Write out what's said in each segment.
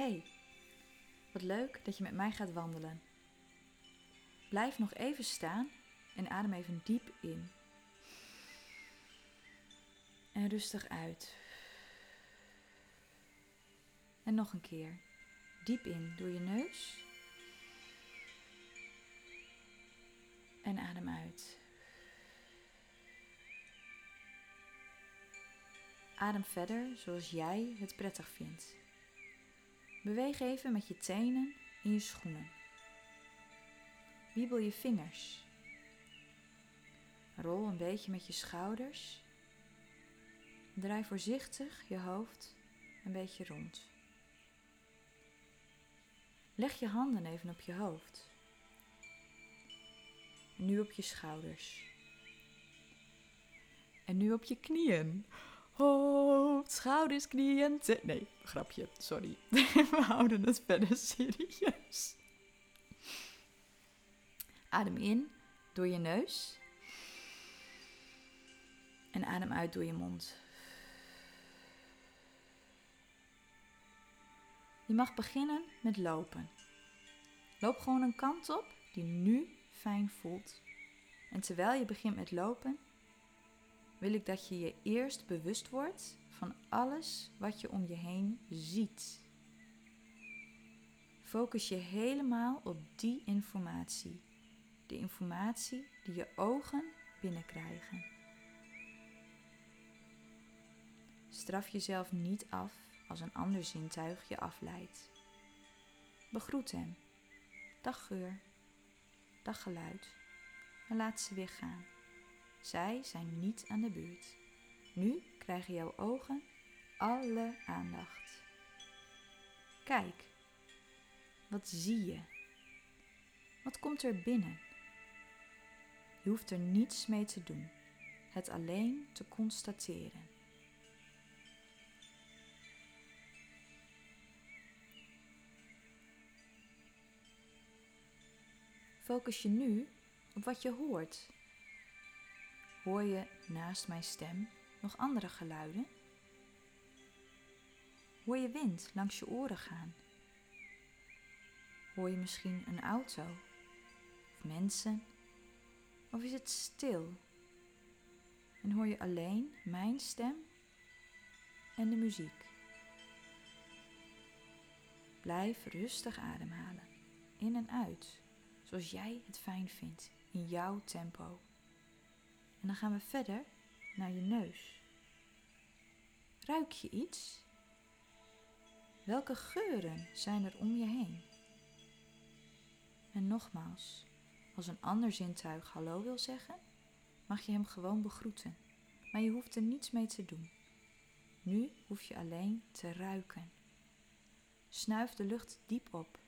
Hey, wat leuk dat je met mij gaat wandelen. Blijf nog even staan en adem even diep in. En rustig uit. En nog een keer. Diep in door je neus. En adem uit. Adem verder zoals jij het prettig vindt. Beweeg even met je tenen in je schoenen. Wiebel je vingers. Rol een beetje met je schouders. Draai voorzichtig je hoofd een beetje rond. Leg je handen even op je hoofd. Nu op je schouders. En nu op je knieën. Hoofd, schouders, knieën. Nee, grapje, sorry. We houden het verder serieus. Adem in door je neus. En adem uit door je mond. Je mag beginnen met lopen. Loop gewoon een kant op die nu fijn voelt. En terwijl je begint met lopen, wil ik dat je je eerst bewust wordt van alles wat je om je heen ziet. Focus je helemaal op die informatie. De informatie die je ogen binnenkrijgen. Straf jezelf niet af als een ander zintuig je afleidt. Begroet hem. Dag geur. Dag geluid. En laat ze weer gaan. Zij zijn niet aan de buurt. Nu krijgen jouw ogen alle aandacht. Kijk, wat zie je? Wat komt er binnen? Je hoeft er niets mee te doen, het alleen te constateren. Focus je nu op wat je hoort Hoor je naast mijn stem nog andere geluiden? Hoor je wind langs je oren gaan? Hoor je misschien een auto of mensen? Of is het stil? En hoor je alleen mijn stem en de muziek? Blijf rustig ademhalen, in en uit, zoals jij het fijn vindt, in jouw tempo. En dan gaan we verder naar je neus. Ruik je iets? Welke geuren zijn er om je heen? En nogmaals, als een ander zintuig hallo wil zeggen, mag je hem gewoon begroeten, maar je hoeft er niets mee te doen. Nu hoef je alleen te ruiken. Snuif de lucht diep op.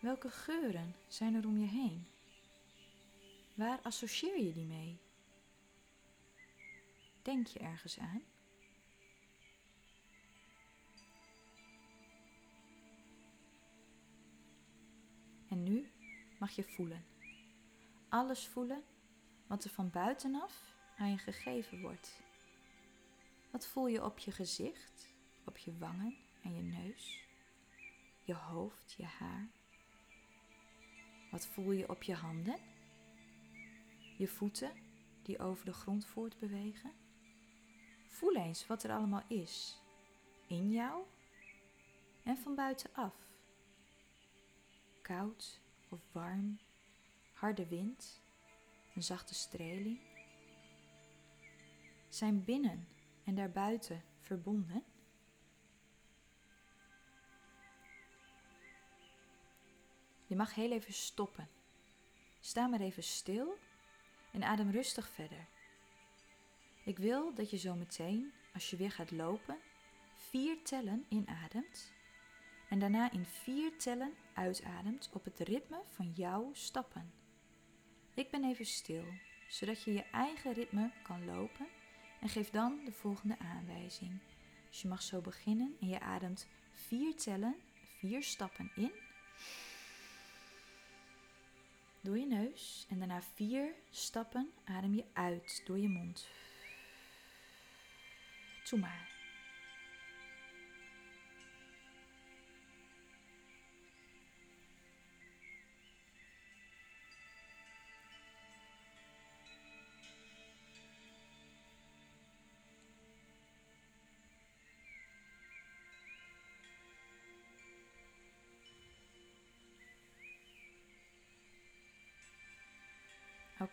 Welke geuren zijn er om je heen? Waar associeer je die mee? Denk je ergens aan? En nu mag je voelen. Alles voelen wat er van buitenaf aan je gegeven wordt. Wat voel je op je gezicht, op je wangen en je neus, je hoofd, je haar? Wat voel je op je handen? Je voeten die over de grond voortbewegen. Voel eens wat er allemaal is, in jou en van buitenaf. Koud of warm, harde wind, een zachte streling. Zijn binnen en daarbuiten verbonden? Je mag heel even stoppen. Sta maar even stil en adem rustig verder. Ik wil dat je zo meteen, als je weer gaat lopen, vier tellen inademt en daarna in vier tellen uitademt op het ritme van jouw stappen. Ik ben even stil, zodat je je eigen ritme kan lopen en geef dan de volgende aanwijzing. Dus je mag zo beginnen en je ademt vier tellen, vier stappen in door je neus en daarna vier stappen adem je uit door je mond. Toe maar.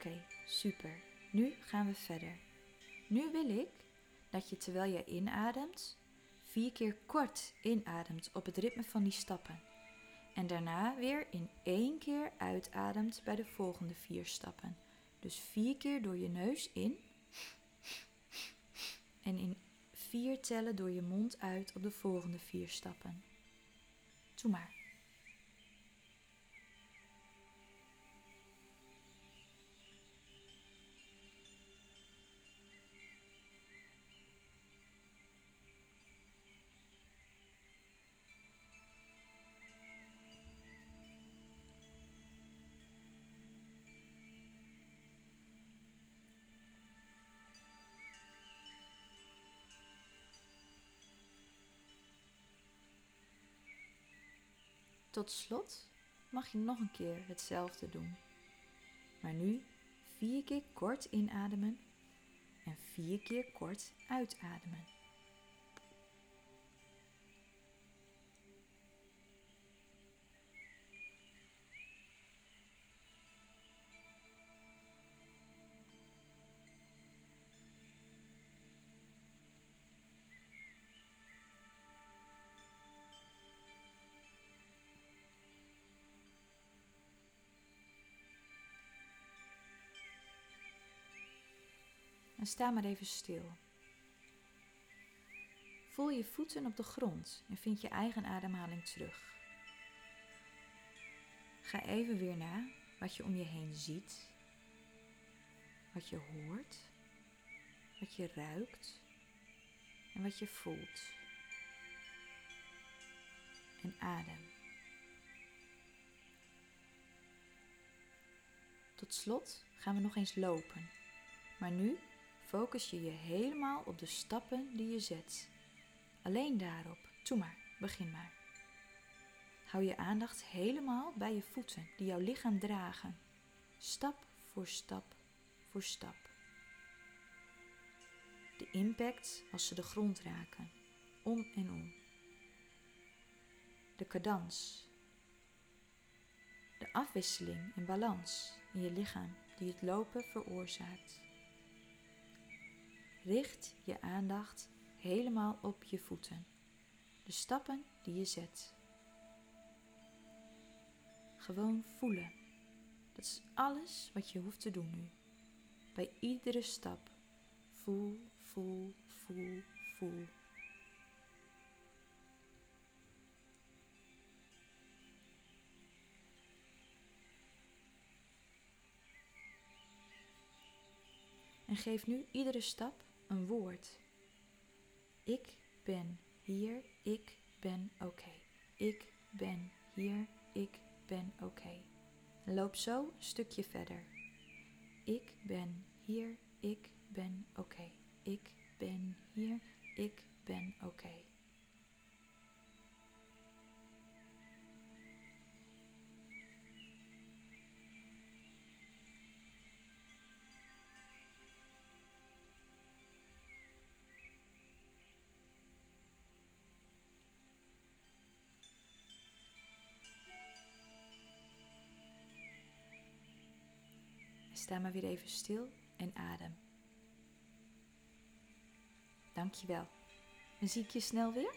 Oké, super. Nu gaan we verder. Nu wil ik dat je terwijl je inademt, vier keer kort inademt op het ritme van die stappen. En daarna weer in één keer uitademt bij de volgende vier stappen. Dus vier keer door je neus in. En in vier tellen door je mond uit op de volgende vier stappen. Doe maar. Tot slot mag je nog een keer hetzelfde doen. Maar nu vier keer kort inademen en vier keer kort uitademen. En sta maar even stil. Voel je voeten op de grond en vind je eigen ademhaling terug. Ga even weer na wat je om je heen ziet, wat je hoort, wat je ruikt en wat je voelt. En adem. Tot slot gaan we nog eens lopen, maar nu focus je je helemaal op de stappen die je zet. Alleen daarop. Doe maar, begin maar. Hou je aandacht helemaal bij je voeten die jouw lichaam dragen. Stap voor stap voor stap. De impact als ze de grond raken. Om en om. De cadans. De afwisseling en balans in je lichaam die het lopen veroorzaakt. Richt je aandacht helemaal op je voeten, de stappen die je zet. Gewoon voelen. Dat is alles wat je hoeft te doen nu. Bij iedere stap. Voel, voel, voel, voel. En geef nu iedere stap een woord. Ik ben hier, ik ben oké. Ik ben hier, ik ben oké. Loop zo een stukje verder. Ik ben hier, ik ben oké. Ik ben hier, ik ben oké. Sta maar weer even stil en adem. Dankjewel. En zie ik je snel weer?